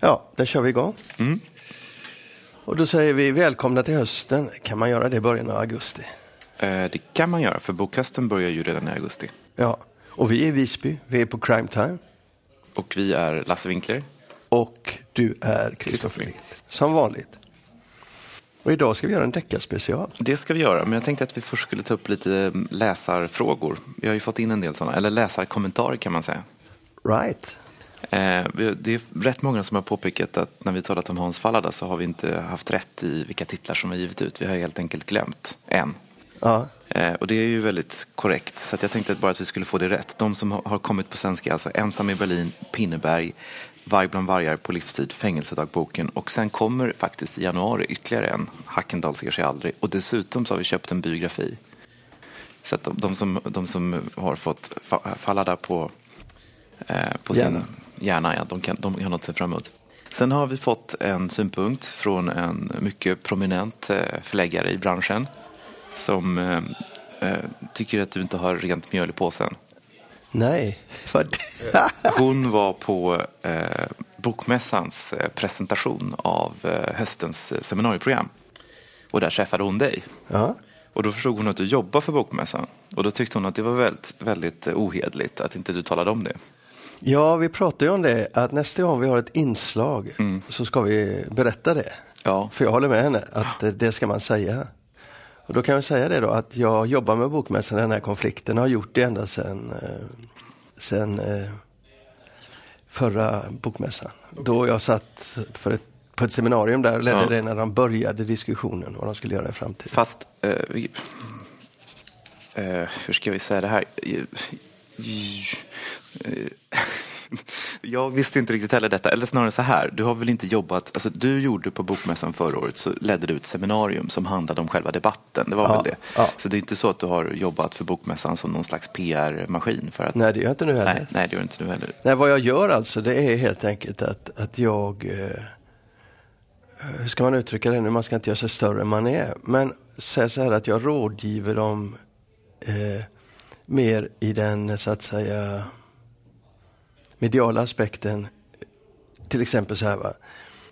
Ja, där kör vi igång. Och då säger vi välkomna till hösten. Kan man göra det i början av augusti? Eh, Det kan man göra, för bokhösten börjar ju redan i augusti. Ja, och vi är i Visby. Vi är på Crime Time. Och vi är Lasse Winkler. Och du är Kristoffer Lind. Som vanligt. Och idag ska vi göra en deckarspecial. Det ska vi göra, men jag tänkte att vi först skulle ta upp lite mm, läsarfrågor. Vi har ju fått in en del sådana, eller läsarkommentarer kan man säga. Right. Eh, Det är rätt många som har påpekat att när vi talat om Hans Fallada så har vi inte haft rätt i vilka titlar som vi har givit ut. Vi har helt enkelt glömt en. Ja, Eh, Och det är ju väldigt korrekt, så att jag tänkte att bara att vi skulle få det rätt. De som har- har kommit på svenska är alltså Ensam i Berlin, Pinneberg, Varg bland vargar på livstid, Fängelsedagboken och sen kommer faktiskt i januari ytterligare en, Hackendal ser sig aldrig. Och dessutom så har vi köpt en biografi. Så att de, de, som, de som har fått fa- Fallada på, eh, på sin Hjärna. hjärna, ja, de kan, de kan något se fram emot. Sen har vi fått en synpunkt från en mycket prominent eh, förläggare i branschen som eh, eh, tycker att du inte har rent mjöl i påsen. Nej. Hon var på eh, Bokmässans eh, presentation av eh, höstens eh, seminarieprogram. Och där träffade hon dig. ja. Och då förstod hon att du jobbar för Bokmässan. Och då tyckte hon att det var väldigt, väldigt eh, ohederligt att inte du talade om det. ja, vi pratade ju om det att nästa gång vi har ett inslag så ska vi berätta det. Ja. För jag håller med henne att det ska man säga. Och då kan jag säga det då att jag jobbar med Bokmässan den här konflikten har gjort det ända sedan, eh, sedan eh, förra Bokmässan. Då jag satt för ett, på ett seminarium där och ledde Ja. det när de började diskussionen vad de skulle göra i framtiden. Fast, eh, vi, eh, hur ska vi säga det här? Eh, Jag visste inte riktigt heller detta, eller snarare så här, du har väl inte jobbat, alltså du gjorde på Bokmässan förra året så ledde du ett seminarium som handlade om själva debatten, det var Ja, väl det? ja. Så det är inte så att du har jobbat för Bokmässan som någon slags PR-maskin för att... Nej, det gör jag inte nu heller. nej, nej, det gör inte du heller. Nej, vad jag gör alltså det är helt enkelt att, att jag, eh, hur ska man uttrycka det nu, man ska inte göra sig större än man är. Men säg så här att jag rådgiver dem eh, mer i den så att säga mediala aspekten. Till exempel så här va,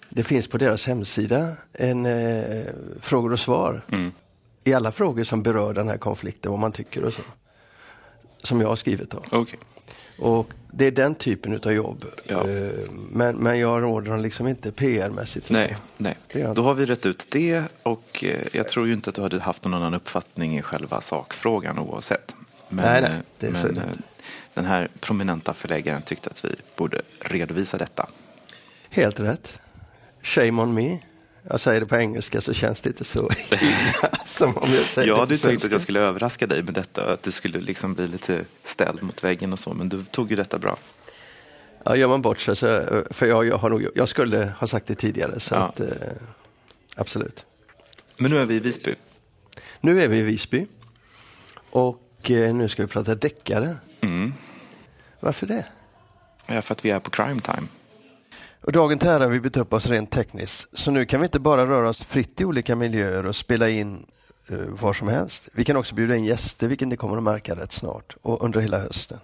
det finns på deras hemsida en eh, frågor och svar. I alla frågor som berör den här konflikten, vad man tycker och så. Som jag har skrivit om. Okej. Och det är den typen av jobb. Ja. Eh, Men, men jag råder dem liksom inte PR-mässigt. och Nej, nej. Då har vi rätt ut det och eh, jag tror ju inte att du hade haft någon annan uppfattning i själva sakfrågan oavsett. Men, Nej, nej, det men det. eh, den här prominenta förläggaren tyckte att vi borde redovisa detta. Helt rätt. Shame on me. Jag säger det på engelska så känns det inte så som om jag säger Jag det hade på tänkt att jag skulle överraska dig med detta, att du skulle liksom bli lite ställd mot väggen och så, men du tog ju detta bra. Ja, gör man bort sig så, för jag, jag, har nog, jag skulle ha sagt det tidigare. Så Ja. att, eh, absolut. Men nu är vi i Visby. Nu är vi i Visby. Och eh, nu ska vi prata deckare. Mm. Varför det? Ja, för att vi är på crime time. Och dagen till ära har vi bytt upp oss rent tekniskt. Så nu kan vi inte bara röra oss fritt i olika miljöer och spela in uh, var som helst. Vi kan också bjuda in gäster, vilket ni kommer att märka rätt snart och under hela hösten.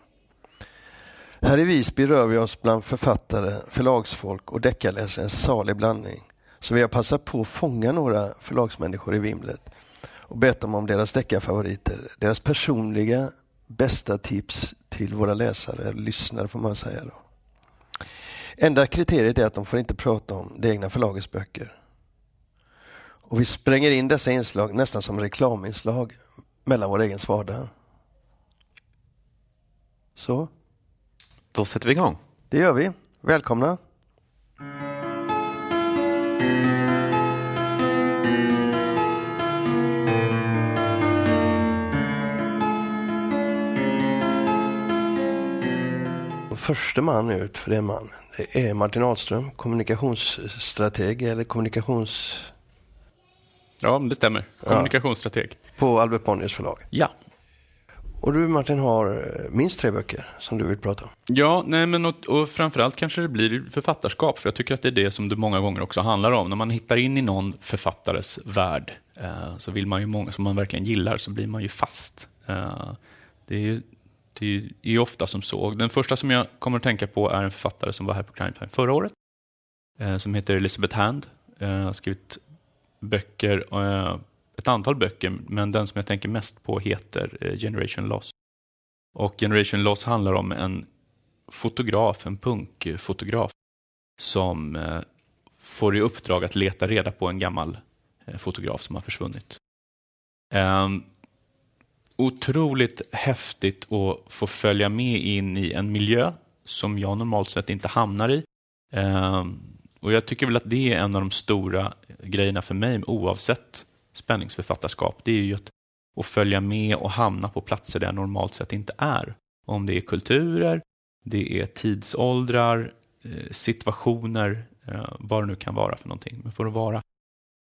Här i Visby rör vi oss bland författare, förlagsfolk och deckarläsare, en salig blandning. Så vi har passat på att fånga några förlagsmänniskor i vimlet och bett dem om deras deckarfavoriter, deras personliga bästa tips till våra läsare, eller lyssnare får man säga då. Enda kriteriet är att de får inte prata om det egna förlagets böcker. Och vi spränger in dessa inslag nästan som reklaminslag mellan vår egen vardag. Så, Då sätter vi igång. det gör vi. Välkomna! Första man ut för det är man. Det är Martin Ahlström, kommunikationsstrateg eller kommunikations... Ja, det stämmer. Kommunikationsstrateg. på Albert Bonniers förlag. Ja. Och du Martin har eh, minst tre böcker som du vill prata om. Ja, nej, men och, och framförallt kanske det blir författarskap, för jag tycker att det är det som det många gånger också handlar om. När man hittar in i någon författares värld, eh, så vill man ju många som man verkligen gillar, så blir man ju fast. Eh, det, är ju, det är ju ofta som så. Den första som jag kommer att tänka på är en författare som var här på Crime Time förra året, eh, som heter Elizabeth Hand. Eh, hon har skrivit böcker eh, ett antal böcker, men den som jag tänker mest på heter Generation Loss. Och Generation Loss handlar om en fotograf, en punkfotograf, som får i uppdrag att leta reda på en gammal fotograf som har försvunnit. Ehm, Otroligt häftigt att få följa med in i en miljö som jag normalt sett inte hamnar i. Ehm, och Jag tycker väl att det är en av de stora grejerna för mig, oavsett spänningsförfattarskap, det är ju att, att följa med och hamna på platser där jag normalt sett inte är. Om det är kulturer, det är tidsåldrar, eh, situationer, eh, vad det nu kan vara för någonting. Men för att vara,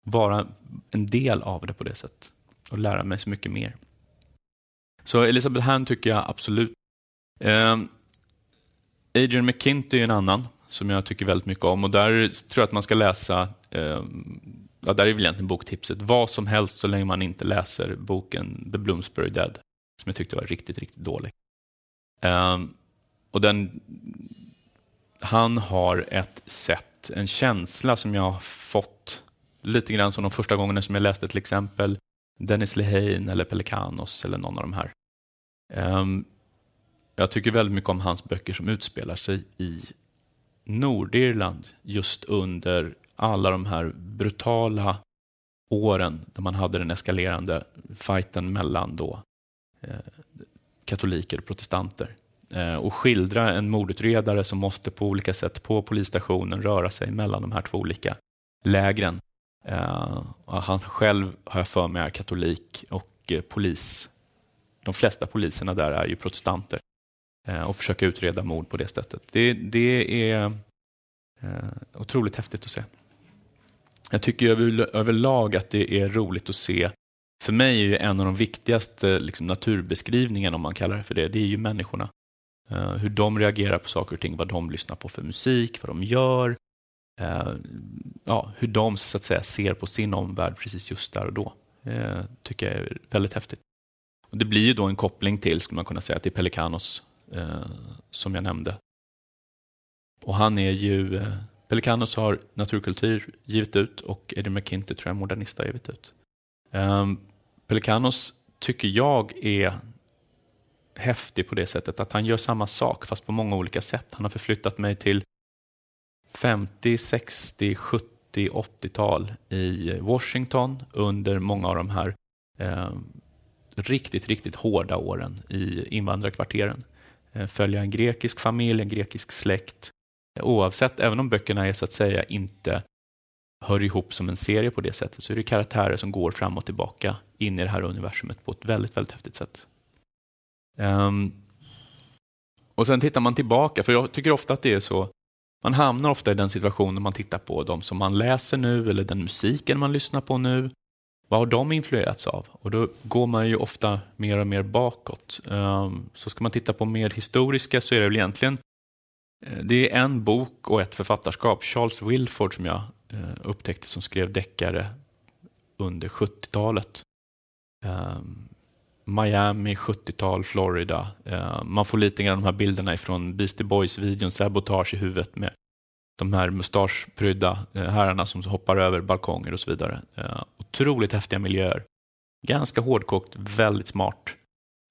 vara en del av det på det sättet och lära mig så mycket mer. Så Elisabeth Hand tycker jag absolut. Eh, Adrian McKinty är en annan som jag tycker väldigt mycket om och där tror jag att man ska läsa ehm, ja, där är väl egentligen boktipset, vad som helst så länge man inte läser boken The Bloomsbury Dead, som jag tyckte var riktigt, riktigt dålig. Ehm, och den, han har ett sätt, en känsla som jag har fått lite grann som de första gångerna som jag läste till exempel Dennis Lehane eller Pelikanos eller någon av de här. Um, jag tycker väldigt mycket om hans böcker som utspelar sig i Nordirland just under alla de här brutala åren där man hade den eskalerande fighten mellan då, eh, katoliker och protestanter. Eh, och skildra en mordutredare som måste på olika sätt på polisstationen röra sig mellan de här två olika lägren. Eh, han själv har jag för mig är katolik och eh, polis. De flesta poliserna där är ju protestanter eh, och försöka utreda mord på det sättet. Det, det är eh, otroligt häftigt att se. Jag tycker över, överlag att det är roligt att se. För mig är ju en av de viktigaste liksom, naturbeskrivningarna, om man kallar det för det, det är ju människorna. Eh, hur de reagerar på saker och ting, vad de lyssnar på för musik, vad de gör. Eh, ja, hur de så att säga ser på sin omvärld precis just där och då. Uh, tycker jag är väldigt häftigt. Det blir ju då en koppling till, skulle man kunna säga, till Pelikanos, eh, som jag nämnde. Och han är ju eh, Pelikanos har Naturkultur givit ut och Eddie McKinty tror jag Modernista har givit ut. Eh, Pelikanos tycker jag är häftig på det sättet att han gör samma sak fast på många olika sätt. Han har förflyttat mig till 50, 60, 70, 80-tal i Washington under många av de här eh, riktigt, riktigt hårda åren i invandrarkvarteren. Eh, följa en grekisk familj, en grekisk släkt eh, Oavsett, även om böckerna är så att säga inte hör ihop som en serie på det sättet, så är det karaktärer som går fram och tillbaka in i det här universumet på ett väldigt, väldigt häftigt sätt. Um, och sen tittar man tillbaka, för jag tycker ofta att det är så, man hamnar ofta i den situationen man tittar på de som man läser nu eller den musiken man lyssnar på nu. Vad har de influerats av? Och då går man ju ofta mer och mer bakåt. Ehm, så ska man titta på mer historiska så är det väl egentligen eh, det är en bok och ett författarskap. Charles Wilford som jag eh, upptäckte som skrev deckare under 70-talet. Ehm, Miami, 70-tal, Florida. Ehm, man får lite grann de här bilderna ifrån Beastie Boys-videon Sabotage i huvudet med de här mustaschprydda eh, herrarna som hoppar över balkonger och så vidare. Eh, otroligt häftiga miljöer. Ganska hårdkokt, väldigt smart.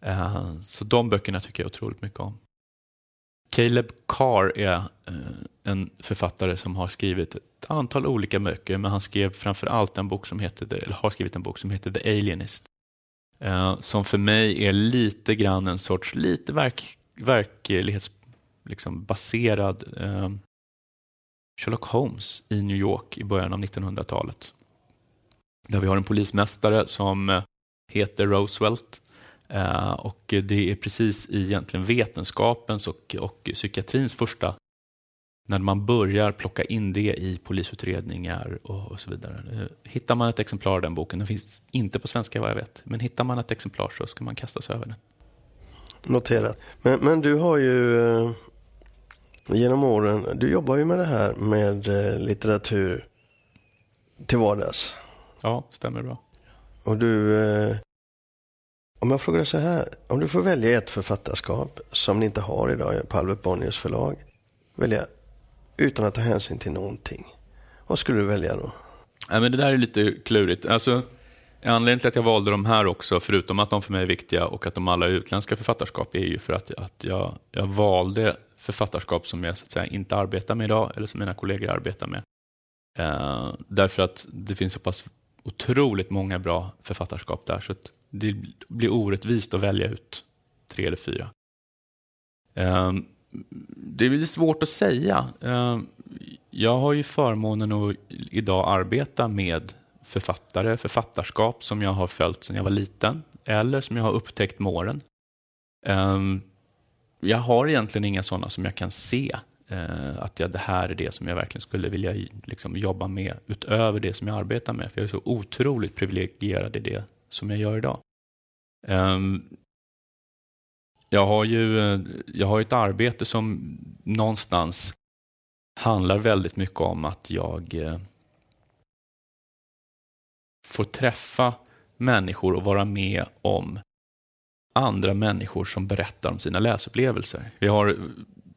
Eh, så de böckerna tycker jag otroligt mycket om. Caleb Carr är en författare som har skrivit ett antal olika böcker, men han skrev framför allt en bok som heter, eller har skrivit en bok som heter The Alienist. Som för mig är lite grann en sorts, lite verk, verklighetsbaserad liksom, Sherlock Holmes i New York i början av 1900-talet. Där vi har en polismästare som eh, heter Roosevelt eh, och det är precis egentligen vetenskapens och, och psykiatrins första, när man börjar plocka in det i polisutredningar och, och så vidare. Eh, hittar man ett exemplar av den boken, den finns inte på svenska vad jag vet, men hittar man ett exemplar så ska man kasta sig över den. Noterat. Men, men du har ju genom åren, du jobbar ju med det här med eh, litteratur till vardags. Ja, stämmer bra. Och du, eh, om jag frågar så här, om du får välja ett författarskap som ni inte har idag på Albert Bonniers förlag, välja utan att ta hänsyn till någonting. Vad skulle du välja då? Ja, men det där är lite klurigt. Alltså, anledningen till att jag valde de här också, förutom att de för mig är viktiga och att de alla är utländska författarskap, är ju för att, att jag, jag valde författarskap som jag så att säga, inte arbetar med idag, eller som mina kollegor arbetar med. Eh, därför att det finns så pass otroligt många bra författarskap där, så det blir orättvist att välja ut tre eller fyra. Eh, det är svårt att säga. Eh, jag har ju förmånen att idag arbeta med författare, författarskap som jag har följt sedan jag var liten eller som jag har upptäckt med åren. Eh, jag har egentligen inga sådana som jag kan se eh, att jag, det här är det som jag verkligen skulle vilja liksom, jobba med utöver det som jag arbetar med. För jag är så otroligt privilegierad i det som jag gör idag. Ehm, eh, jag har ju jag har ett arbete som någonstans handlar väldigt mycket om att jag eh, får träffa människor och vara med om andra människor som berättar om sina läsupplevelser. Vi har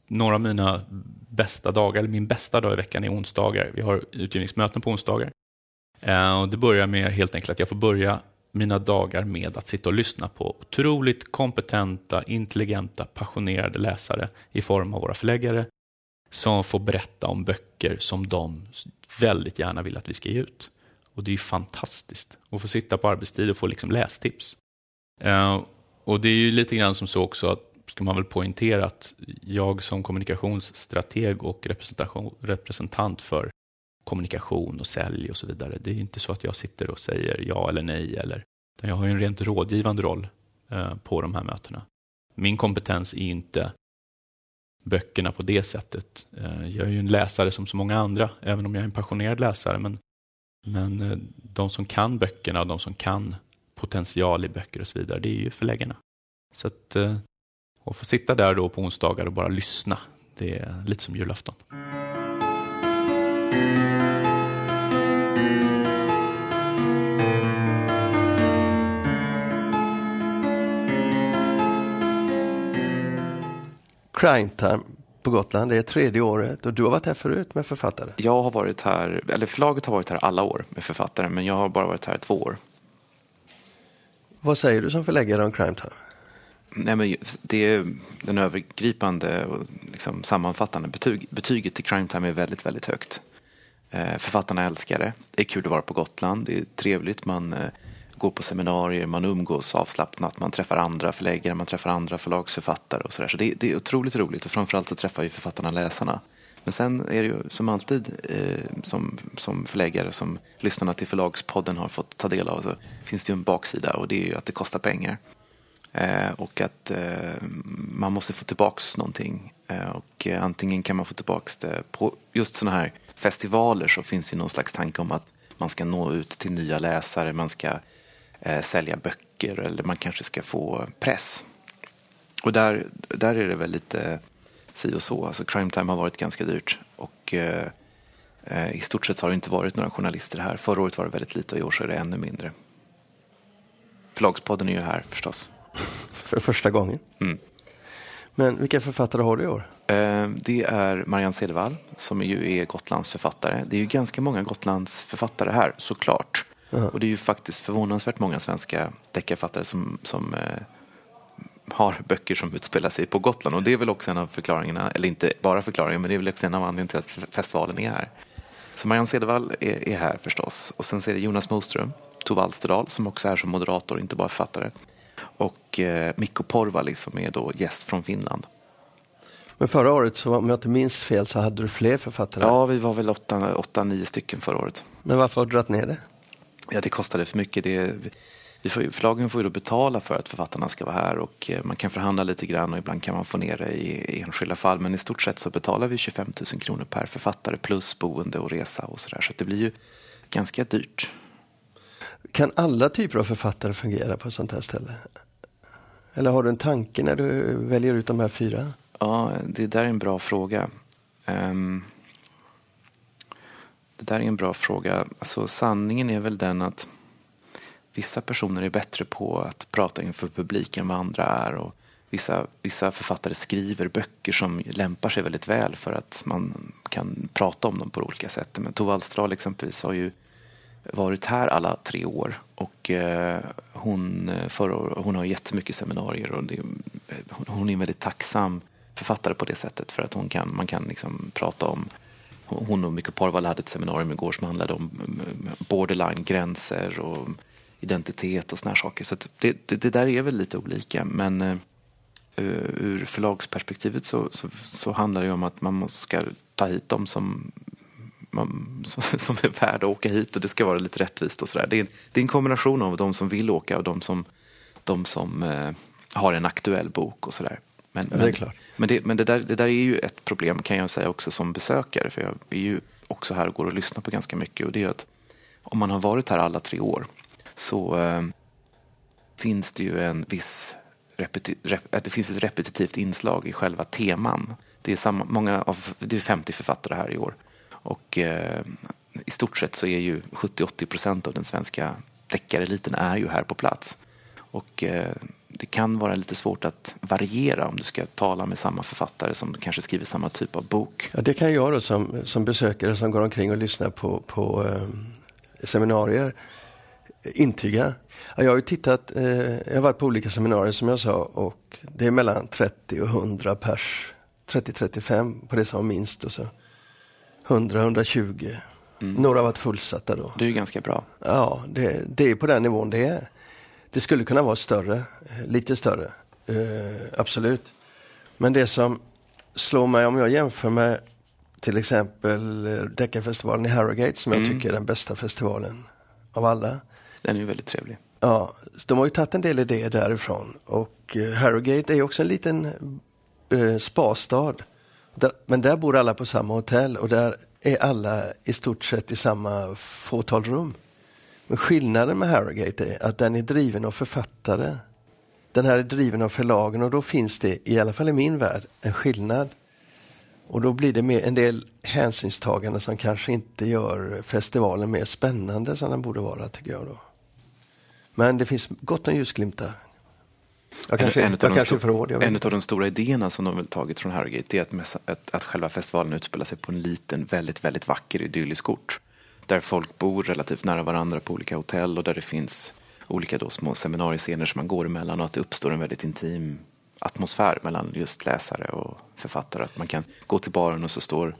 några av mina bästa dagar, eller min bästa dag i veckan är onsdagar. Vi har utgivningsmöten på onsdagar. Eh, och det börjar med helt enkelt att jag får börja mina dagar med att sitta och lyssna på otroligt kompetenta, intelligenta, passionerade läsare i form av våra förläggare som får berätta om böcker som de väldigt gärna vill att vi ska ge ut. Och det är ju fantastiskt att få sitta på arbetstid och få liksom lästips. Eh, och det är ju lite grann som så också, att, ska man väl poängtera, att jag som kommunikationsstrateg och representant för kommunikation och sälj och så vidare, det är inte så att jag sitter och säger ja eller nej, eller, utan jag har ju en rent rådgivande roll eh, på de här mötena. Min kompetens är inte böckerna på det sättet. Eh, jag är ju en läsare som så många andra, även om jag är en passionerad läsare, men men eh, de som kan böckerna och de som kan potential i böcker och så vidare, det är ju förläggarna. Så att, eh, att få sitta där då på onsdagar och bara lyssna, det är lite som julafton. Crime Time på Gotland. Det är tredje året och du har varit här förut med författare. Jag har varit här, eller förlaget har varit här alla år med författare, men jag har bara varit här två år. Vad säger du som förläggare om Crime Time? Nej, men det är den övergripande och liksom sammanfattande betyg, betyget till Crime Time är väldigt, väldigt högt. Eh, författarna älskar det. Det är kul att vara på Gotland. Det är trevligt. Man eh, går på seminarier, man umgås avslappnat, man träffar andra förläggare, man träffar andra förlagsförfattare och sådär. Så det, det, är otroligt roligt och framförallt så träffar ju författarna läsarna. Men sen är det ju som alltid eh, som, som förläggare som lyssnarna till Förlagspodden har fått ta del av så finns det ju en baksida och det är ju att det kostar pengar. Eh, och att eh, man måste få tillbaks någonting. Eh, och eh, antingen kan man få tillbaks det på just sådana här festivaler så finns det någon slags tanke om att man ska nå ut till nya läsare, man ska eh, sälja böcker eller man kanske ska få press. Och där, där är det väl lite si och så. Alltså crime time har varit ganska dyrt och eh, eh, i stort sett har det inte varit några journalister här. Förra året var det väldigt lite och i år så är det ännu mindre. Förlagspodden är ju här förstås. För första gången? Mm. Men vilka författare har du i år? Eh, det är Marianne Cedervall som ju är Gotlands författare. Det är ju ganska många Gotlands författare här såklart. Uh-huh. Och det är ju faktiskt förvånansvärt många svenska deckarförfattare som, som eh, har böcker som utspelar sig på Gotland. Och det är väl också en av förklaringarna, eller inte bara förklaringen, men det är väl också en av anledningarna till att festivalen är här. Så Marianne Cedervall är, är här förstås. Och sen ser det Jonas Moström, Tove Alsterdal som också är som moderator, inte bara författare. Och eh, Mikko Porvali som är då gäst från Finland. Men förra året, så, om jag inte minns fel, så hade du fler författare? Ja, vi var väl åtta, åtta nio stycken förra året. Men varför har du dragit ner det? Ja, det kostade för mycket. Det, får, förlagen får ju då betala för att författarna ska vara här och eh, man kan förhandla lite grann och ibland kan man få ner det i, i enskilda fall. Men i stort sett så betalar vi 25 000 kronor per författare plus boende och resa och sådär. Så det blir ju ganska dyrt. Kan alla typer av författare fungera på ett sånt här ställe? Eller har du en tanke när du väljer ut de här fyra? Ja, det där är en bra fråga. Um, det där är en bra fråga. Alltså, sanningen är väl den att vissa personer är bättre på att prata inför publik än vad andra är. Och vissa, vissa författare skriver böcker som lämpar sig väldigt väl för att man kan prata om dem på olika sätt. Men Tove Alsterdal exempelvis har ju varit här alla tre år och eh, hon, eh, förra, hon har jättemycket seminarier och det, eh, hon är en väldigt tacksam författare på det sättet för att hon kan, man kan liksom prata om hon och Mikko Porval hade ett seminarium igår som handlade om mm, borderline, gränser och identitet och såna saker. Så det, det, det, där är väl lite olika men uh, ur förlagsperspektivet så, så, så, handlar det om att man ska ta hit dem som, man, som är värda att åka hit och det ska vara lite rättvist och sådär. Det, är, det är en kombination av de som vill åka och de som, de som uh, har en aktuell bok och sådär. Men, ja, det är klart. Men, det, men det, där, det där är ju ett problem kan jag säga också som besökare för jag är ju också här och går och lyssnar på ganska mycket och det är att om man har varit här alla tre år så eh, finns det ju en viss repeti, rep, det finns ett repetitivt inslag i själva teman. Det är, samma, många av, det är 50 författare här i år och eh, i stort sett så är ju 70-80 procent av den svenska deckareliten är ju här på plats. Och eh, det kan vara lite svårt att variera om du ska tala med samma författare som kanske skriver samma typ av bok. Ja, det kan jag då som, som besökare som går omkring och lyssnar på, på eh, seminarier intyga. Ja, jag har ju tittat, eh, jag har varit på olika seminarier som jag sa och det är mellan 30 och 100 pers. 30-35 på det som var minst och så 100-120. Mm. Några har varit fullsatta då. Det är ju ganska bra. Ja, det, det är på den nivån det är. Det skulle kunna vara större, lite större, eh, absolut. Men det som slår mig om jag jämför med till exempel eh, Deckarfestivalen i Harrogate som mm. jag tycker är den bästa festivalen av alla. Den är ju väldigt trevlig. Ja, de har ju tagit en del idéer därifrån och eh, Harrogate är ju också en liten eh, spastad. Där, men där bor alla på samma hotell och där är alla i stort sett i samma fåtal rum. Men skillnaden med Harrogate är att den är driven av författare. Den här är driven av förlagen och då finns det, i alla fall i min värld, en skillnad. Och då blir det mer en del hänsynstagande som kanske inte gör festivalen mer spännande som den borde vara, tycker jag. Då. Men det finns gott om ljusglimtar. Jag kanske, en, en jag kanske är för hård. En av de stora idéerna som de har tagit från Harrogate är att, att, att själva festivalen utspelar sig på en liten, väldigt, väldigt vacker idyllisk ort där folk bor relativt nära varandra på olika hotell och där det finns olika då små seminariescener som man går emellan och att det uppstår en väldigt intim atmosfär mellan just läsare och författare. Att man kan gå till baren och så står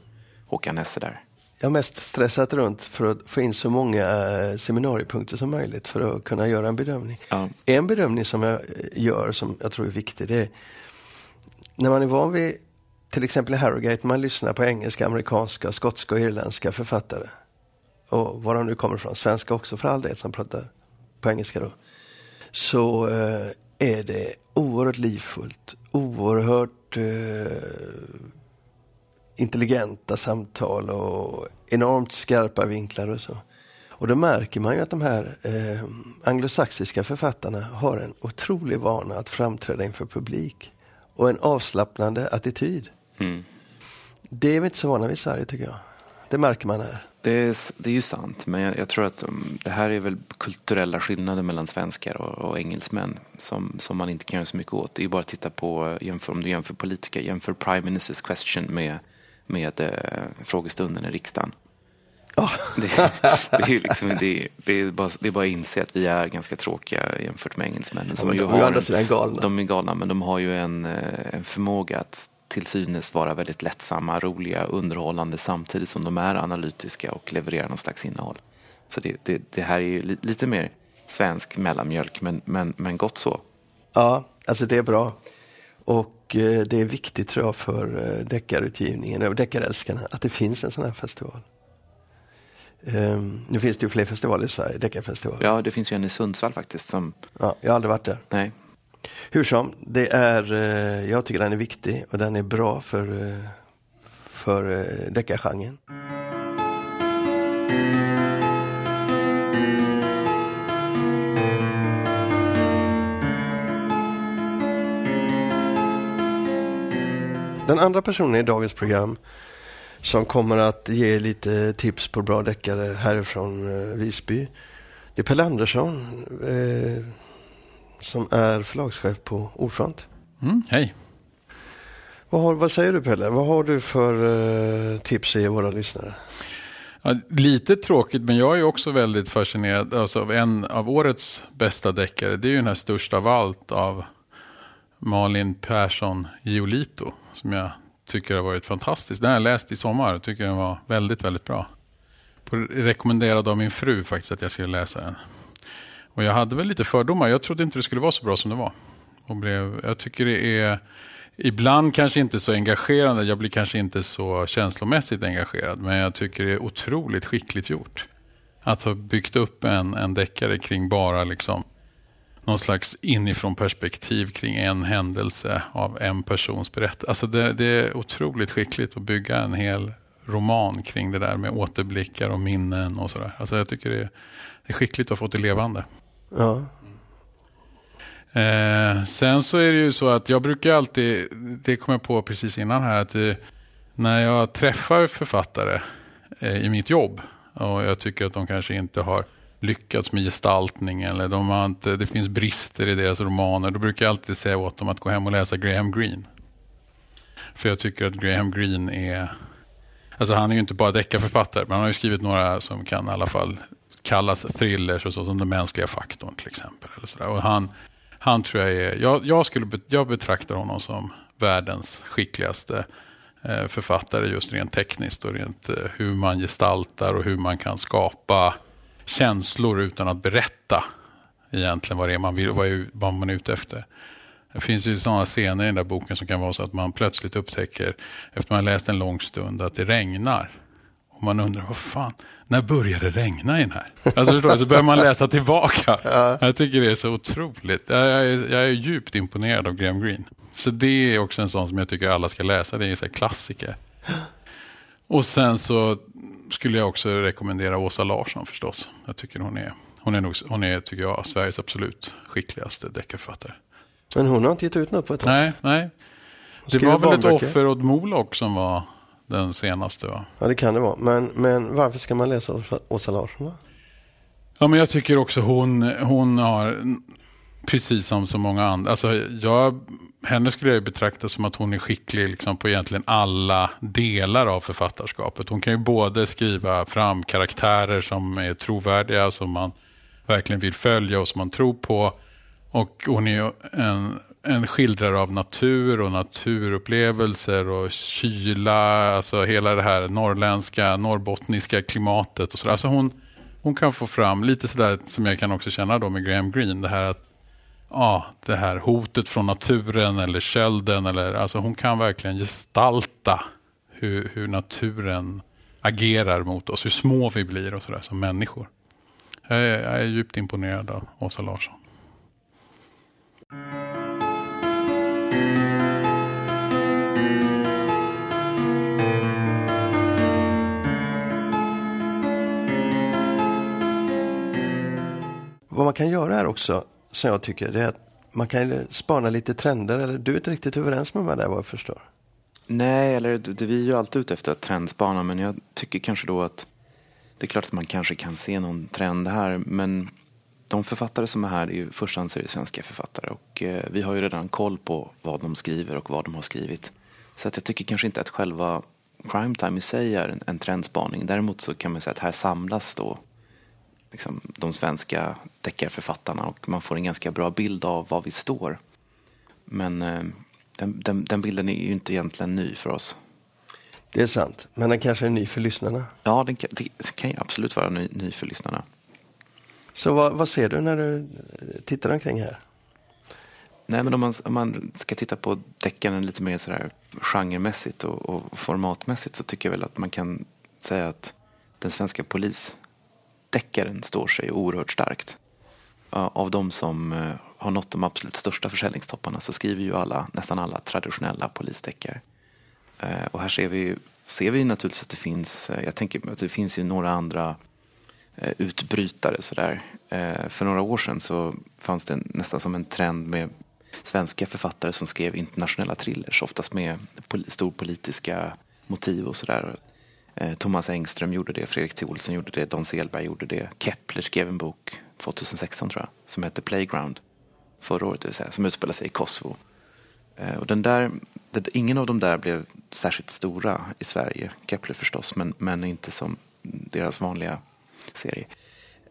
Håkan Nesse där. Jag har mest stressat runt för att få in så många eh, seminariepunkter som möjligt för att kunna göra en bedömning. Ja. En bedömning som jag gör som jag tror är viktig det är när man är van vid till exempel Harrogate, man lyssnar på engelska, amerikanska, skotska och irländska författare och var de nu kommer ifrån, svenska också för all del som pratar på engelska då, så eh, är det oerhört livfullt, oerhört eh, intelligenta samtal och enormt skarpa vinklar och så. Och då märker man ju att de här eh, anglosaxiska författarna har en otrolig vana att framträda inför publik och en avslappnande attityd. Mm. Det är vi inte så vana vid i Sverige tycker jag. Det märker man här. Det är, det är ju sant, men jag, jag, tror att um, det här är väl kulturella skillnader mellan svenskar och, och engelsmän som, som man inte kan göra så mycket åt. Det är ju bara att titta på, jämför, om du jämför politiker, jämför Prime Ministers question med, med eh, frågestunden i riksdagen. Oh. Det, det, är liksom, det, det, är bara, det är bara att inse att vi är ganska tråkiga jämfört med engelsmännen. Som ja, de, har en, galna. de är galna, men de har ju en, eh, en förmåga att till synes vara väldigt lättsamma, roliga, underhållande samtidigt som de är analytiska och levererar någon slags innehåll. Så det, det, det här är ju li, lite mer svensk mellanmjölk, men, men, men gott så. Ja, alltså det är bra. Och eh, det är viktigt tror jag för eh, deckarutgivningen och deckarälskarna att det finns en sån här festival. Um, nu finns det ju fler festivaler i Sverige, deckarfestival. Ja, det finns ju en i Sundsvall faktiskt. Som... Ja, jag har aldrig varit där. Nej, hur som, det är, eh, jag tycker den är viktig och den är bra för, för deckargenren. Den andra personen i dagens program som kommer att ge lite tips på bra deckare härifrån eh, Visby. Det är Pelle Andersson eh, som är förlagschef på Ordfront. Mm, hej. Vad, har, vad, säger du Pelle? Vad har du för eh, tips att ge våra lyssnare? Ja, lite tråkigt, men jag är också väldigt fascinerad alltså, av en av årets bästa deckare. Det är ju den här största av allt av Malin Persson Giolito. Som jag tycker har varit fantastisk. Den har jag läst i sommar och tycker den var väldigt, väldigt bra. Rekommenderad av min fru faktiskt att jag skulle läsa den. Och jag hade väl lite fördomar. Jag trodde inte det skulle vara så bra som det var. Och blev, jag tycker det är ibland kanske inte så engagerande. Jag blir kanske inte så känslomässigt engagerad. Men jag tycker det är otroligt skickligt gjort. Att ha byggt upp en, en deckare kring bara liksom någon slags inifrån perspektiv kring en händelse av en persons berättelse. Alltså det, det, är otroligt skickligt att bygga en hel roman kring det där med återblickar och minnen och sådär. Alltså jag tycker det är, det är skickligt att få det levande. Ja. Eh, sen så är det ju så att jag brukar alltid, det kom jag på precis innan här, att det, när jag träffar författare eh, i mitt jobb och jag tycker att de kanske inte har lyckats med gestaltning eller de har inte, det finns brister i deras romaner. Då brukar jag alltid säga åt dem att gå hem och läsa Graham Greene. För jag tycker att Graham Greene är, alltså han är ju inte bara deckarförfattare, men han har ju skrivit några som kan i alla fall kallas thrillers och så, som Den mänskliga faktorn till exempel. Eller så och han, han tror jag är, jag, jag, skulle, jag betraktar honom som världens skickligaste eh, författare just rent tekniskt och rent eh, hur man gestaltar och hur man kan skapa känslor utan att berätta egentligen vad det är man vill, vad, är, vad man är ute efter. Det finns ju sådana scener i den där boken som kan vara så att man plötsligt upptäcker efter man läst en lång stund att det regnar. Och man undrar, vad fan, när började det regna i den här? Alltså förstår du, så börjar man läsa tillbaka. Ja. Jag tycker det är så otroligt. Jag är, jag är djupt imponerad av Graham Greene. Så det är också en sån som jag tycker alla ska läsa. Det är en klassiker. Och sen så skulle jag också rekommendera Åsa Larsson förstås. Jag tycker hon är, hon är, nog, hon är tycker jag, Sveriges absolut skickligaste deckarförfattare. Men hon har inte gett ut något på ett tag? Nej, nej. Det var väl ett offer åt Moloch som var den senaste va? Ja det kan det vara. Men, men varför ska man läsa Åsa Larsson då? Ja men jag tycker också hon, hon har, precis som så många andra, alltså jag henne skulle jag betrakta som att hon är skicklig liksom på egentligen alla delar av författarskapet. Hon kan ju både skriva fram karaktärer som är trovärdiga, som man verkligen vill följa och som man tror på. Och hon är ju en, en skildrare av natur och naturupplevelser och kyla, alltså hela det här norrländska, norrbottniska klimatet och sådär. Alltså hon, hon kan få fram lite sådär som jag kan också känna då med Graham Greene, det här att ja, det här hotet från naturen eller kölden. Eller, alltså hon kan verkligen gestalta hur, hur naturen agerar mot oss, hur små vi blir och sådär som människor. Jag är, jag är djupt imponerad av Åsa Larsson. Vad man kan göra är också som jag tycker, det är att man kan spana lite trender. Eller du är inte riktigt överens med mig där vad jag förstår? Nej, eller det, vi är ju alltid ute efter att trendspana, men jag tycker kanske då att det är klart att man kanske kan se någon trend här, men de författare som är här är ju så är svenska författare och eh, vi har ju redan koll på vad de skriver och vad de har skrivit. Så att jag tycker kanske inte att själva crime time i sig är en, en trendspaning. Däremot så kan man säga att här samlas då liksom, de svenska deckarförfattarna och man får en ganska bra bild av var vi står. Men eh, den, den, den, bilden är ju inte egentligen ny för oss. Det är sant, men den kanske är ny för lyssnarna? Ja, den kan, det kan ju absolut vara ny, ny för lyssnarna. Så vad, vad, ser du när du tittar omkring här? Nej, men om man, om man ska titta på deckaren lite mer sådär genremässigt och, och formatmässigt så tycker jag väl att man kan säga att den svenska polis deckaren står sig oerhört starkt. Av de som eh, har nått de absolut största försäljningstopparna så skriver ju alla, nästan alla traditionella polisdeckare. Eh, och här ser vi, ser vi naturligtvis att det finns, eh, jag tänker att det finns ju några andra utbrytare sådär. För några år sedan så fanns det nästan som en trend med svenska författare som skrev internationella thrillers, oftast med stor storpolitiska motiv och sådär. Eh, Thomas Engström gjorde det, Fredrik Thielsen gjorde det, Don Selberg gjorde det. Kepler skrev en bok 2016 tror jag, som hette Playground. Förra året, det vill säga, som utspelar sig i Kosovo. Eh, och den där, ingen av de där blev särskilt stora i Sverige. Kepler förstås, men, men inte som deras vanliga serie.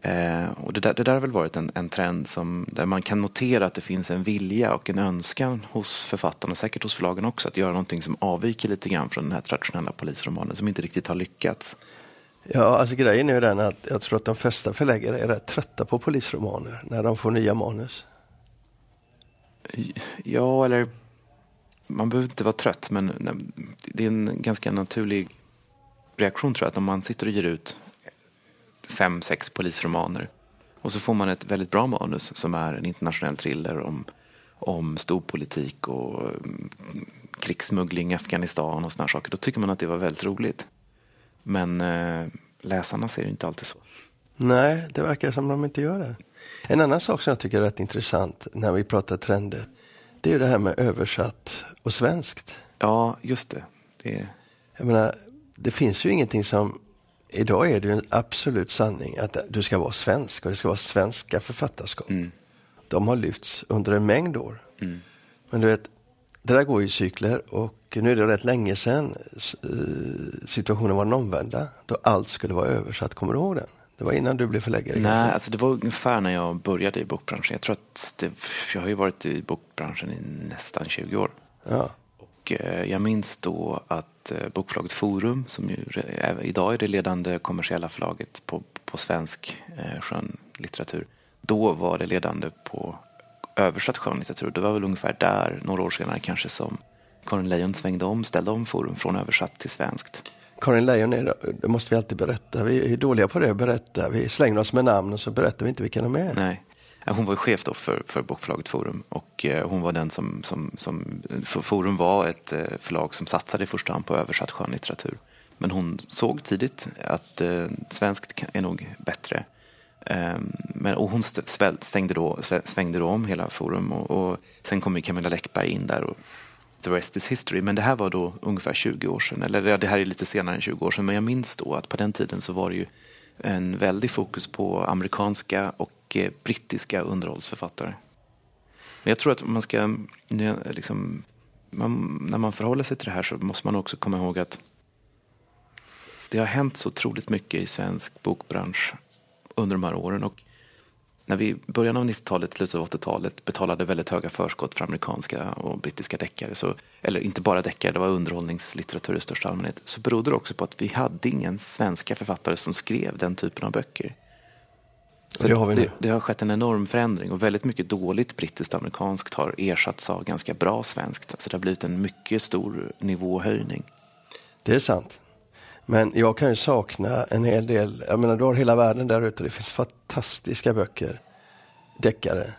Eh, och det, där, det där har väl varit en, en trend som, där man kan notera att det finns en vilja och en önskan hos författarna och säkert hos förlagen också att göra någonting som avviker lite grann från den här traditionella polisromanen som inte riktigt har lyckats. Ja, alltså grejen är ju den att jag tror att de flesta förläggare är rätt trötta på polisromaner när de får nya manus. Ja, eller man behöver inte vara trött, men det är en ganska naturlig reaktion tror jag, att om man sitter och ger ut fem, sex polisromaner och så får man ett väldigt bra manus som är en internationell thriller om, om storpolitik och mm, krigssmuggling i Afghanistan och sådana saker. Då tycker man att det var väldigt roligt. Men eh, läsarna ser det inte alltid så. Nej, det verkar som de inte gör det. En annan sak som jag tycker är rätt intressant när vi pratar trender, det är ju det här med översatt och svenskt. Ja, just det. det... Jag menar, det finns ju ingenting som Idag är det ju en absolut sanning att du ska vara svensk och det ska vara svenska författarskap. Mm. De har lyfts under en mängd år. Mm. Men du vet, det där går i cykler och nu är det rätt länge sedan eh, situationen var den omvända. Då allt skulle vara översatt. Kommer du ihåg den? Det var innan du blev förläggare. Nej, alltså det var ungefär när jag började i bokbranschen. Jag tror att det, jag har ju varit i bokbranschen i nästan 20 år. Ja. Och eh, jag minns då att eh, bokförlaget Forum, som ju idag är det ledande kommersiella förlaget på, på svensk eh, skönlitteratur, då var det ledande på översatt skönlitteratur. Det var väl ungefär där, några år senare kanske, som Karin Leijon svängde om, ställde om Forum från översatt till svenskt. Karin Leijon, är, det måste vi alltid berätta. Vi är dåliga på det att berätta. Vi slänger oss med namn och så berättar vi inte vilka de är. Nej. Eh, hon var chef då för, för bokförlaget Forum och eh, hon var den som, som, som Forum var ett eh, förlag som satsade i första hand på översatt skönlitteratur. Men hon såg tidigt att eh, svenskt är nog bättre. Ehm, men, och hon stängde då, svängde då om hela Forum och, och sen kom Camilla Läckberg in där och the rest is history. Men det här var då ungefär 20 år sedan, eller det här är lite senare än 20 år sedan, men jag minns då att på den tiden så var det ju en väldig fokus på amerikanska och eh, brittiska underhållsförfattare. Men jag tror att man ska, liksom, man, när man förhåller sig till det här så måste man också komma ihåg att det har hänt så otroligt mycket i svensk bokbransch under de här åren. Och när vi i början av 90-talet, slutet av 80-talet betalade väldigt höga förskott för amerikanska och brittiska deckare, så, eller inte bara deckare, det var underhållningslitteratur i största allmänhet, så berodde det också på att vi hade ingen svenska författare som skrev den typen av böcker. Så det, har det, det, har skett en enorm förändring och väldigt mycket dåligt brittiskt amerikanskt har ersatts av ganska bra svenskt. Så det har blivit en mycket stor nivåhöjning. Det är sant. Men jag kan ju sakna en hel del. Jag menar, du har hela världen där ute. Det finns fantastiska böcker, deckare,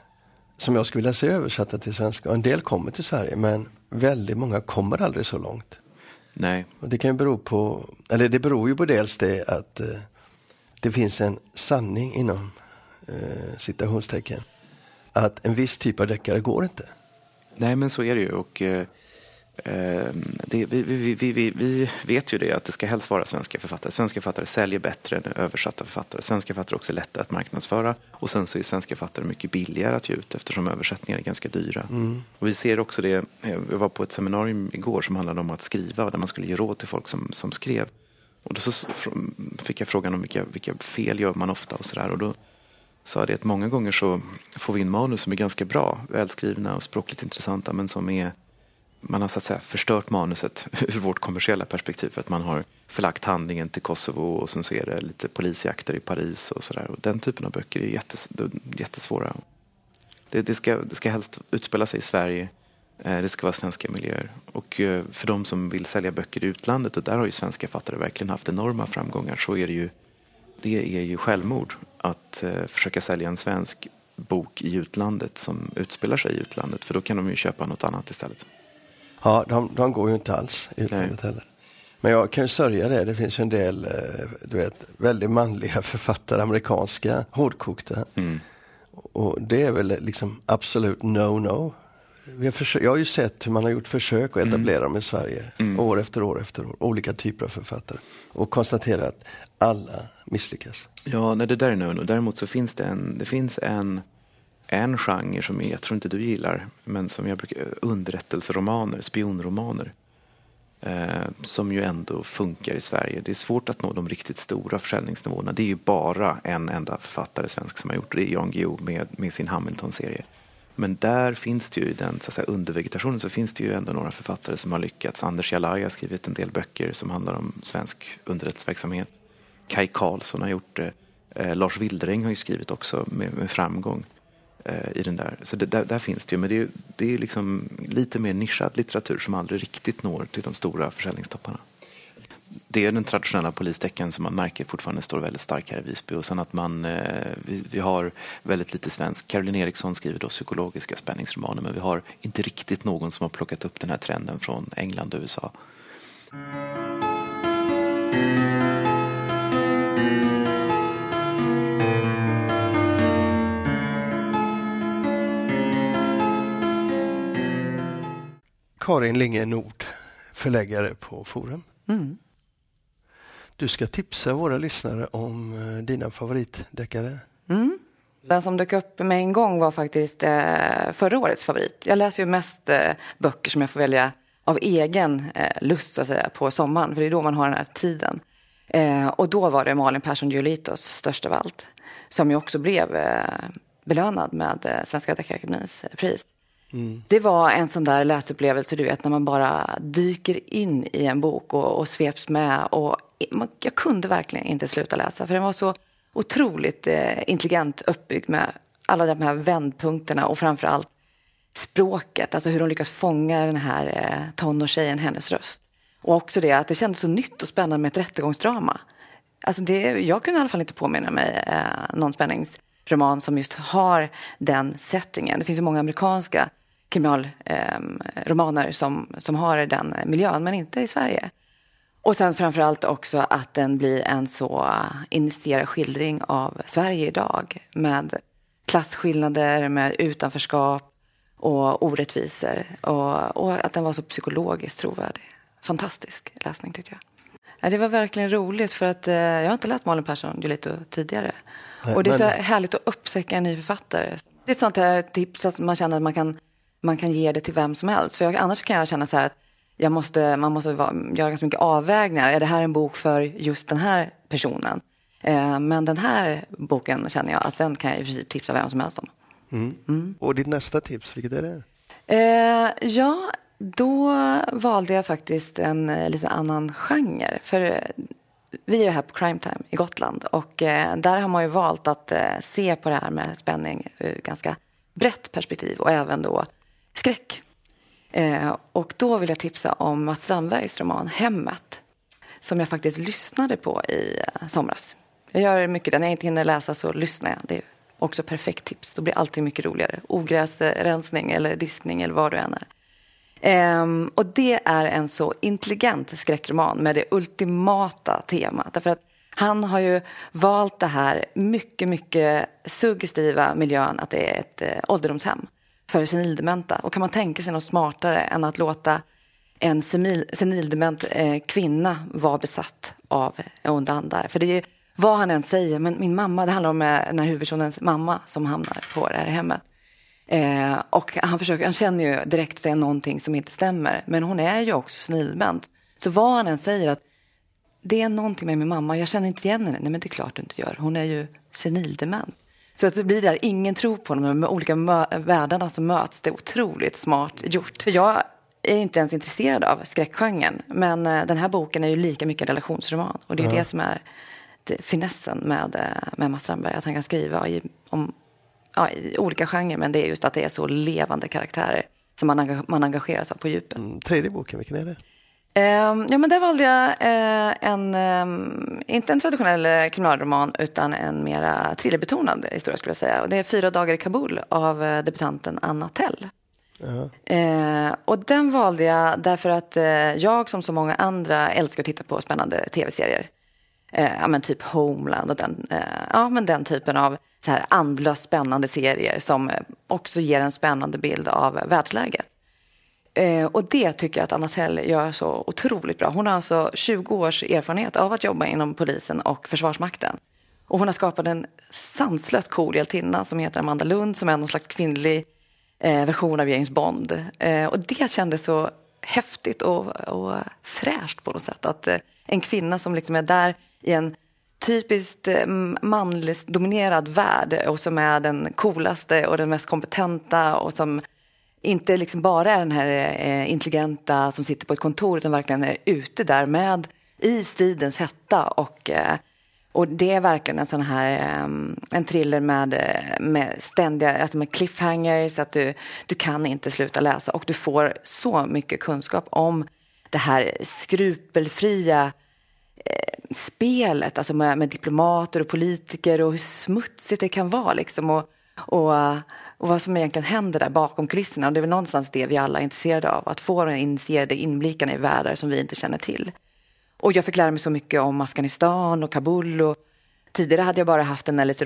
som jag skulle vilja se översatta till svenska. Och en del kommer till Sverige, men väldigt många kommer aldrig så långt. Nej. Och det kan ju bero på, eller det beror ju på dels det att eh, det finns en sanning inom eh, citationstecken, att en viss typ av deckare går inte. Nej, men så är det ju. Och, eh, det, vi, vi, vi, vi, vet ju det att det ska helst vara svenska författare. Svenska författare säljer bättre än översatta författare. Svenska författare är också lättare att marknadsföra. Och sen så är svenska författare mycket billigare att ge ut eftersom översättningar är ganska dyra. Mm. Och vi ser också det, jag var på ett seminarium igår som handlade om att skriva, där man skulle ge råd till folk som, som skrev. Och då så fick jag frågan om vilka, vilka fel gör man ofta och sådär. Och då sa det att många gånger så får vi in manus som är ganska bra, välskrivna och språkligt intressanta men som är man har så att säga förstört manuset ur vårt kommersiella perspektiv för att man har förlagt handlingen till Kosovo och sen så är det lite polisjakter i Paris och sådär. Den typen av böcker är jättes, jättesvåra. Det, det, ska, det ska helst utspela sig i Sverige. Eh, det ska vara svenska miljöer. Och eh, för de som vill sälja böcker i utlandet, och där har ju svenska författare verkligen haft enorma framgångar, så är det ju, det är ju självmord att eh, försöka sälja en svensk bok i utlandet som utspelar sig i utlandet. För då kan de ju köpa något annat istället. Ja, de, de går ju inte alls i utlandet Nej. heller. Men jag kan ju sörja det. Det finns en del eh, du vet, väldigt manliga författare, amerikanska, hårdkokta. Mm. Och det är väl liksom absolut no-no. Jag har ju sett hur man har gjort försök att etablera mm. dem i Sverige mm. år efter år efter år. Olika typer av författare. Och konstaterat att alla misslyckas. Ja, nej, det där är no Däremot så finns det en, det finns en, en genre som jag tror inte du gillar, men som jag brukar, underrättelseromaner, spionromaner. Eh, som ju ändå funkar i Sverige. Det är svårt att nå de riktigt stora försäljningsnivåerna. Det är ju bara en enda författare svensk som har gjort det, det är Jan Guillou med, med sin Hamilton-serie. Men där finns det ju i den så att säga, undervegetationen så finns det ju ändå några författare som har lyckats. Anders Jalaj har skrivit en del böcker som handlar om svensk underrättelseverksamhet. Kai Karlsson har gjort det. Eh, Lars Wildring har ju skrivit också med, med framgång Eh, i den där. Så det, där, där, finns det ju, men det är, det är liksom lite mer nischad litteratur som aldrig riktigt når till de stora försäljningstopparna det är den traditionella polisdeckaren som man märker fortfarande står väldigt stark här i Visby. Och sen att man, eh, vi, vi, har väldigt lite svensk. Caroline Eriksson skriver då psykologiska spänningsromaner men vi har inte riktigt någon som har plockat upp den här trenden från England och USA. Karin Linge Nord, förläggare på Forum. Mm. Du ska tipsa våra lyssnare om eh, dina favoritdeckare. Mm. Den som dök upp med en gång var faktiskt eh, förra årets favorit. Jag läser ju mest eh, böcker som jag får välja av egen eh, lust så att säga, på sommaren, för det är då man har den här tiden. Eh, och då var det Malin Persson Giolitos Störst av allt, som ju också blev belönad med Svenska Deckarakademins pris. Mm. Det var en sån där läsupplevelse, du vet, när man bara dyker in i en bok och, och sveps med. Och jag kunde verkligen inte sluta läsa, för den var så otroligt eh, intelligent uppbyggd med alla de här vändpunkterna och framför allt språket, alltså hur de lyckas fånga den här eh, tonårstjejen, hennes röst. Och också det att det kändes så nytt och spännande med ett rättegångsdrama. Alltså det, jag kunde i alla fall inte påminna mig eh, någon spänningsroman som just har den settingen. Det finns ju många amerikanska kriminalromaner som, som har den miljön, men inte i Sverige. Och sen framförallt också att den blir en så initierad skildring av Sverige idag med klasskillnader, med utanförskap och orättvisor. Och, och att den var så psykologiskt trovärdig. Fantastisk läsning tyckte jag. Ja, det var verkligen roligt för att eh, jag har inte läst Malin Persson Giolito tidigare. Nej, och det är så härligt att upptäcka en ny författare. Det är ett sånt här tips att man känner att man kan man kan ge det till vem som helst. För jag, annars kan jag känna så här att jag måste, man måste vara, göra ganska mycket avvägningar. Är det här en bok för just den här personen? Eh, men den här boken känner jag att den kan jag i princip tipsa vem som helst om. Mm. Mm. Och ditt nästa tips, vilket är det? Eh, ja, då valde jag faktiskt en eh, lite annan genre. För eh, vi är här på Crime Time i Gotland och eh, där har man ju valt att eh, se på det här med spänning ur ganska brett perspektiv och även då skräck. Eh, och då vill jag tipsa om Mats Strandbergs roman Hemmet som jag faktiskt lyssnade på i eh, somras. Jag gör mycket, när jag inte hinner läsa så lyssnar jag. Det är också perfekt tips. Då blir allting mycket roligare. Ogräsrensning eller diskning eller vad du än är. Um, och det är en så intelligent skräckroman med det ultimata temat. Därför att han har ju valt det här mycket, mycket suggestiva miljön att det är ett eh, ålderdomshem för senildementa. Och kan man tänka sig något smartare än att låta en senildement eh, kvinna vara besatt av onda andar? För det är ju vad han än säger, men min mamma, det handlar om eh, den här huvudpersonens mamma som hamnar på det här hemmet. Eh, och han, försöker, han känner ju direkt att det är någonting som inte stämmer. Men hon är ju också senildement. Så vad han än säger, att det är någonting med min mamma, jag känner inte igen henne. Nej men det är klart du inte gör, hon är ju senildement. Så att det blir där, ingen tror på honom, de olika världarna som möts. Det är otroligt smart gjort. Jag är inte ens intresserad av skräckgenren, men eh, den här boken är ju lika mycket relationsroman. Och det är ja. det som är det, finessen med, eh, med Mats Strandberg, att han kan skriva i, om, ja, i olika genrer, men det är just att det är så levande karaktärer som man, man engageras av på djupet. Mm, tredje boken, vilken är det? Um, ja, men där valde jag uh, en, um, inte en traditionell uh, kriminalroman utan en mera thrillerbetonad historia skulle jag säga. Och det är Fyra dagar i Kabul av uh, debutanten Anna Tell. Uh-huh. och den valde jag därför att jag som så många andra älskar att titta på spännande tv-serier. eh, ja, men typ Homeland och den, eh, ja, men den typen av så här andlöst spännande serier som eh, också ger en spännande bild av världsläget. Eh, och det tycker jag att Anna Tell gör så otroligt bra. Hon har alltså 20 års erfarenhet av att jobba inom polisen och Försvarsmakten. Och hon har skapat en sanslöst cool hjältinna som heter Amanda Lund som är någon slags kvinnlig eh, version av James Bond. Eh, och det kändes så häftigt och, och fräscht på något sätt. Att eh, en kvinna som liksom är där i en typiskt eh, manligt dominerad värld och som är den coolaste och den mest kompetenta och som inte liksom bara är den här eh, intelligenta som sitter på ett kontor utan verkligen är ute där med i stridens hetta och eh, och det är verkligen en sån här eh, en thriller med, med ständiga alltså med cliffhangers, att du, du kan inte sluta läsa. Och du får så mycket kunskap om det här skrupelfria spelet, alltså med, med, diplomater och politiker och hur smutsigt det kan vara liksom. Och, och, och vad som egentligen händer där bakom kulisserna. Och det är väl någonstans det vi alla är intresserade av, att få den initierade inblickarna i världar som vi inte känner till. Och jag fick lära mig så mycket om Afghanistan och Kabul. Och tidigare hade jag bara haft en lite,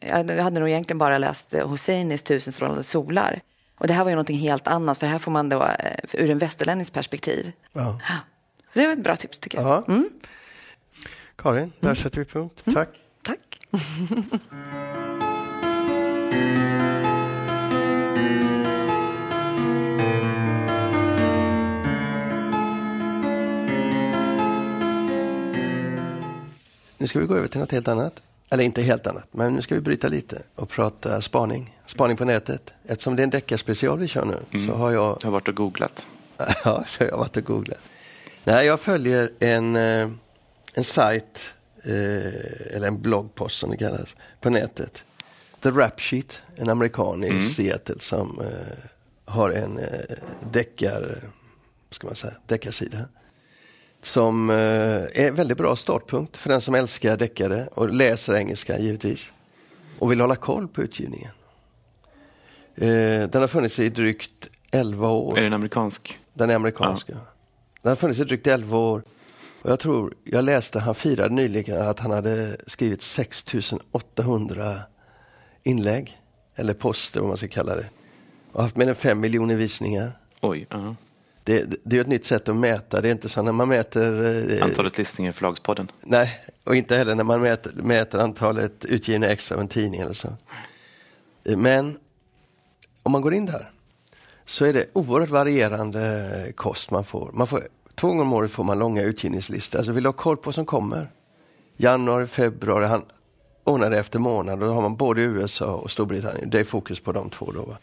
jag hade nog egentligen bara läst Hosseinis Tusen strålande solar. Och det här var ju någonting helt annat, för här får man då eh, ur en västerländisk perspektiv. Ja. Det var ett bra tips tycker jag. Mm. Karin, där mm. sätter vi punkt. Tack. Mm. Tack. Nu ska vi gå över till något helt annat. Eller inte helt annat, men nu ska vi bryta lite och prata spaning. Spaning på nätet. Eftersom det är en deckarspecial vi kör nu mm. så har jag... Du har varit och googlat. ja, jag har varit och googlat. Nej, jag följer en, eh, en sajt, eh, eller en bloggpost som det kallas, på nätet. The Rap Sheet, en amerikan i mm. Seattle som eh, har en deckar, ska man säga, deckarsida som eh, är en väldigt bra startpunkt för den som älskar deckare och läser engelska givetvis och vill hålla koll på utgivningen. Eh, den har funnits i drygt 11 år. Är den amerikansk? Den är amerikansk, ja. Den har funnits i drygt 11 år. Och jag tror, jag läste, han firade nyligen att han hade skrivit 6800 inlägg, eller poster vad man ska kalla det. Och haft mer än 5 miljoner visningar. Oj, uh -huh det, det, är ett nytt sätt att mäta. Det är inte så när man mäter... Eh, antalet listningar i Förlagspodden? Nej, och inte heller när man mäter, mäter antalet utgivna ex av en tidning eller så. Men om man går in där så är det oerhört varierande kost man får. Man får två gånger om året får man långa utgivningslistor. Alltså vill du ha koll på vad som kommer? Januari, februari, han ordnar det efter månad och då har man både USA och Storbritannien. Det är fokus på de två då.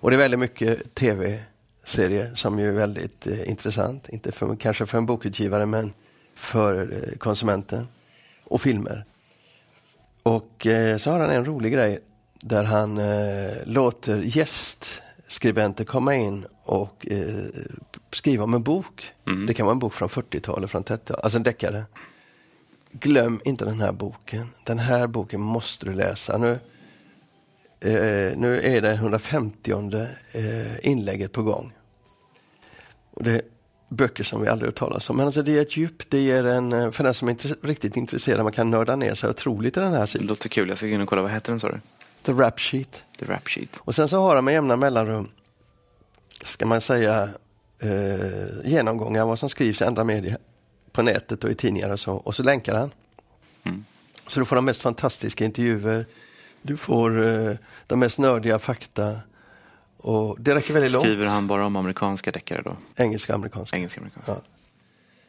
Och det är väldigt mycket tv serie som ju är väldigt eh, intressant. Inte för, kanske för en bokutgivare men för eh, konsumenten. Och filmer. Och eh, så har han en rolig grej där han eh, låter gästskribenter komma in och eh, skriva om en bok. Mm. Det kan vara en bok från 40-talet, från 30-talet, alltså en deckare. Glöm inte den här boken. Den här boken måste du läsa. Nu, eh, nu är det 150 eh, inlägget på gång. Och det är böcker som vi aldrig hört talas om. Men alltså det är ett djup, det ger en, eh, för den som är intresse, riktigt intresserad, man kan nörda ner sig otroligt i den här sidan. Det låter kul, jag ska gå in och kolla, vad heter den sa du? The Rap Sheet. The Rap Sheet. Och sen så har han med jämna mellanrum, ska man säga, eh, genomgångar vad som skrivs i andra medier på nätet och i tidningar och så. Och så länkar han. Mm. Så du får de mest fantastiska intervjuer. Du får eh, de mest nördiga fakta. Och det räcker väldigt långt. Skriver han bara om amerikanska deckare då? Engelska amerikanska. Engelska amerikanska. Ja.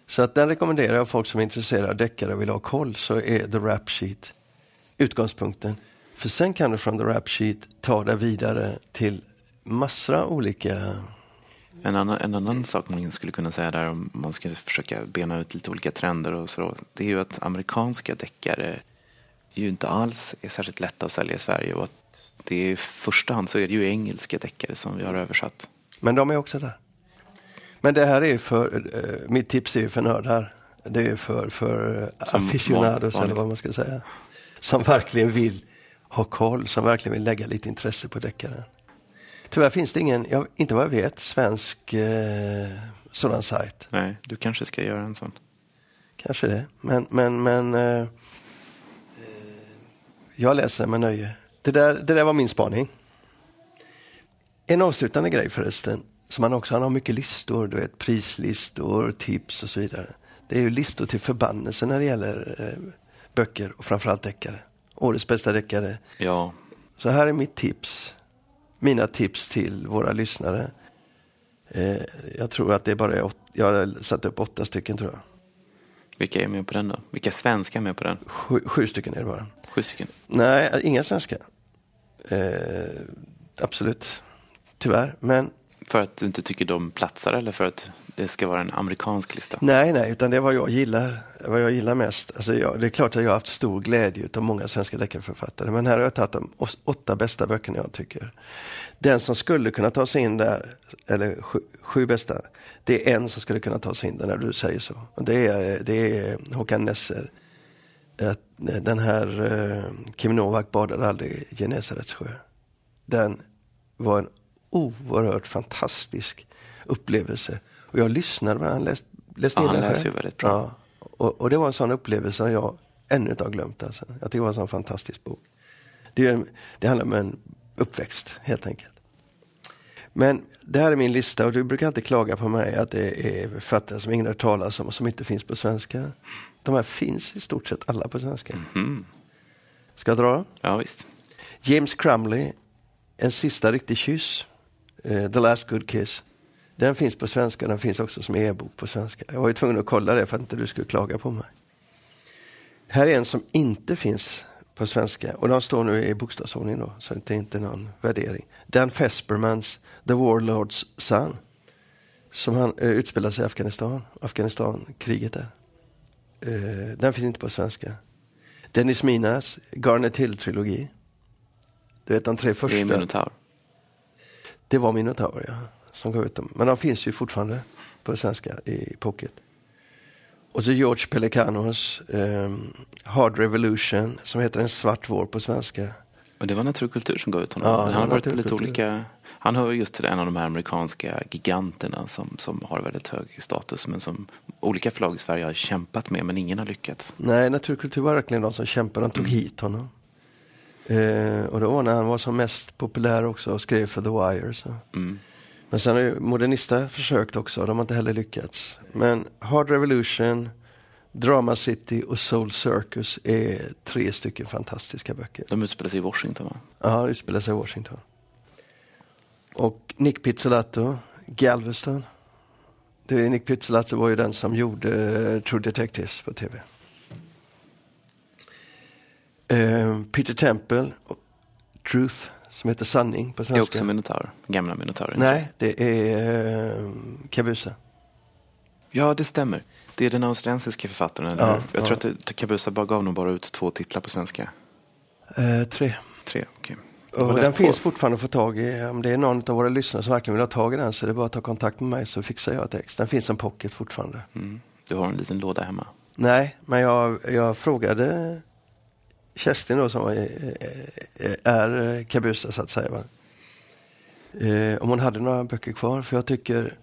Så att den rekommenderar jag folk som är intresserade av deckare och vill ha koll så är The Rap Sheet utgångspunkten. För sen kan du från The Rap Sheet ta det vidare till massor av olika en annan, en annan sak man skulle kunna säga där om man skulle försöka bena ut lite olika trender och så. Det är ju att amerikanska deckare ju inte alls är särskilt lätta att sälja i Sverige och att det är i första hand så är det ju engelska deckare som vi har översatt. Men de är också där. Men det här är för, uh, mitt tips är för nördar. Det är för, för aficionados eller vad man ska säga. Som verkligen vill ha koll, som verkligen vill lägga lite intresse på deckaren. Tyvärr finns det ingen, jag, inte vad jag vet, svensk eh, sådan sajt. Nej, du kanske ska göra en sån. kanske det. Men, men, men eh, jag läser med nöje. Det där, det där var min spaning. En avslutande grej förresten, som han också han har mycket listor, du vet prislistor, tips och så vidare. Det är ju listor till förbannelse när det gäller eh, böcker och framförallt deckare. Årets bästa deckare. Ja, Så här är mitt tips. Mina tips till våra lyssnare. Eh, jag tror att det är bara åt, jag har satt upp åtta stycken tror jag. vilka är med på den då? Vilka svenskar är med på den? Sju, sju stycken är det bara. Sju stycken. Nej, inga svenska. Eh, absolut. Tyvärr. Men För att du inte tycker de platsar eller för att det ska vara en amerikansk lista? nej, nej, utan det är vad jag gillar. Vad jag gillar mest. Alltså jag, det är klart att jag har haft stor glädje av många svenska deckarförfattare. Men här har jag tagit de åtta bästa böckerna jag tycker. Den som skulle kunna ta sig in där, eller sju, sju bästa, det är en som skulle kunna ta sig in där när du säger så. Det är, det är Håkan Nesser. Eh, Den här eh, Kim Novak badade aldrig Genesarets sjö. Den var en oerhört fantastisk upplevelse. Och jag lyssnade den, han läste, läste Ja, in han den läser själv. ju väldigt bra. Ja, och, och det var en sån upplevelse som jag ännu inte har glömt. Alltså. Jag tycker det var en sån fantastisk bok. Det, en- det handlar om en uppväxt helt enkelt. Men det här är min lista och du brukar alltid klaga på mig att det är författare som ingen har hört talas om och som inte finns på svenska. De här finns i stort sett alla på svenska. Mm. Ska jag dra? Ja, visst. James Crumley, En sista riktig kyss, eh, The Last Good Kiss. Den finns på svenska, den finns också som e-bok på svenska. Jag var ju tvungen att kolla det för att inte du skulle klaga på mig. Här är en som inte finns på svenska och de står nu i bokstavsordning då, så det är inte någon värdering. Dan Fespermans The Warlords Son, som han eh, utspelar sig i Afghanistan, Afghanistan-kriget där. Eh, den finns inte på svenska. Dennis Minas Garnet Hill-trilogi. Du vet de tre första. Det är Minotaur. Det var Minotaur, ja, som gav ut dem. Men de finns ju fortfarande på svenska i pocket. Och så George Pelicanos ehm, Hard Revolution som heter En svart vår på svenska. Och det var Naturkultur som gav ut honom. Ja, han har var varit på lite olika... Han hör just till en av de här amerikanska giganterna som, som har väldigt hög status men som olika förlag i Sverige har kämpat med men ingen har lyckats. Nej, Naturkultur var verkligen de som kämpade. De tog hit honom. Eh, och det var när han var som mest populär också och skrev för The Wire. Så. Mm. Men sen har ju Modernista försökt också, de har inte heller lyckats. Men Hard Revolution, Drama City och Soul Circus är tre stycken fantastiska böcker. De utspelar sig i Washington va? Ja, det utspelar sig i Washington. Och Nick Pizzolatto, Galveston. Det är Nick Pizzolatto var ju den som gjorde eh, True Detectives på tv. Eh, Peter Temple, Truth, som heter Sanning på Det är svenska. också Minotaur. Gamla Minotauren. Nej, det är eh, Kabusa. Ja, det stämmer. Det är den australiensiska författaren, Ja? Jag ja. tror att Kabusa bara gav nog bara ut två titlar på svenska. Eh, tre. Tre, okej. Jag Och den finns fortfarande att få tag i. Om det är någon av våra lyssnare som verkligen vill ha tag i den så är det bara att ta kontakt med mig så fixar jag text. Den finns som pocket fortfarande. Mm. Du har en liten låda hemma. Nej, men jag, jag frågade Kerstin då som är, är eh, Kabusa så att säga. Va? Eh, om hon hade några böcker kvar. För jag tycker,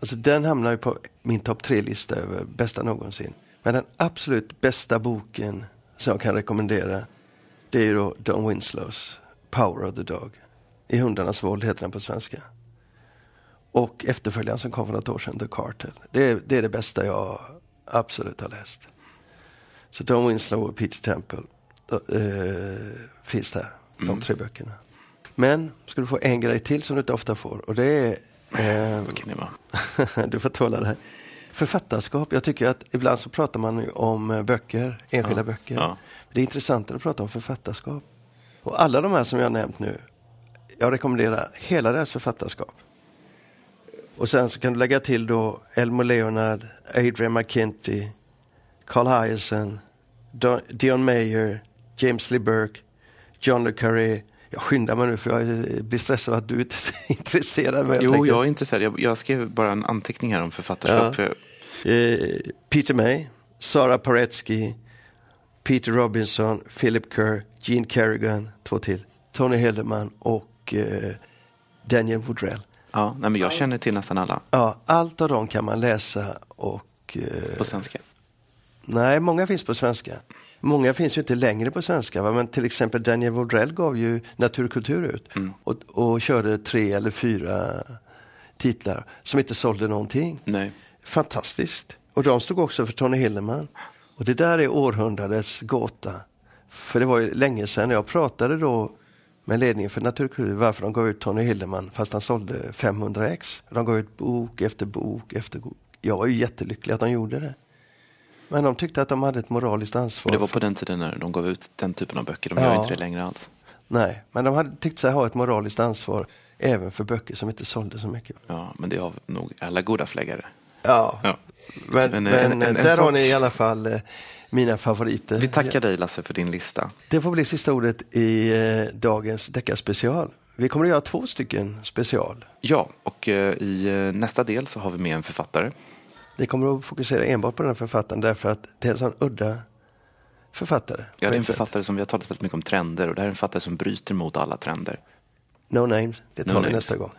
alltså den hamnar ju på min topp tre-lista över bästa någonsin. Men den absolut bästa boken som jag kan rekommendera det är ju då Don Winslows Power of the Dog. I hundarnas våld heter den på svenska. Och efterföljaren som kom för något år sedan, The Cartel. Det är, det är det bästa jag absolut har läst. Så Don Winslow och Peter Temple eh, finns där, de tre böckerna. Men ska du få en grej till som du inte ofta får och det är eh, Vad kan det vara? du får tåla det här. Författarskap. Jag tycker att ibland så pratar man ju om eh, böcker, enskilda Ja, böcker. ja. Det är intressantare att prata om författarskap. Och alla de här som jag har nämnt nu, jag rekommenderar hela deras författarskap. Och sen så kan du lägga till då Elmo Leonard, Adrian McKinty, Carl Don- Dion Mayer, James Lee Burke, John le Carré. Jag skyndar mig nu för jag blir stressad av att du inte är intresserad. Men Jo, tänker- jag är intresserad. Jag, jag skrev bara en anteckning här om författarskap. Ja. För Eh, Peter May, Sara Paretsky, Peter Robinson, Philip Kerr, Gene Kerrigan, två till, Tony Hildeman och eh, Daniel Woodrell. ja, nej, men jag känner till nästan alla Ja, allt av dem kan man läsa och eh, på svenska. Nej, många finns på svenska. Många finns ju inte längre på svenska, va? men till exempel Daniel Wodrell gav ju Naturkultur ut Mm. och, och körde tre eller fyra titlar som inte sålde någonting. Nej. Fantastiskt. Och de stod också för Tony Hillerman. Och det där är århundradets gåta. För det var ju länge sedan jag pratade då med ledningen för Naturkultur varför de gav ut Tony Hillerman fast han sålde 500 ex. De gav ut bok efter bok efter bok. Jag var ju jättelycklig att de gjorde det. Men de tyckte att de hade ett moraliskt ansvar. Och det var på den tiden när de gav ut den typen av böcker. De Ja. gör inte det längre alls. Nej, men de hade tyckt sig ha ett moraliskt ansvar även för böcker som inte sålde så mycket. Ja, men det av nog alla goda förläggare. Ja, Ja. men, Men, men, eh, en- en- en där har sak- ni i alla fall eh, mina favoriter. Vi tackar dig Lasse för din lista. Det får bli sista ordet i eh, dagens deckarspecial. Vi kommer att göra två stycken special. Ja, och eh, i eh, nästa del så har vi med en författare. Vi kommer att fokusera enbart på den här författaren därför att det är en sån udda författare. Ja, det är en författare som vi har talat väldigt mycket om trender och det här är en författare som bryter mot alla trender. No names, det tar No vi names. nästa gång.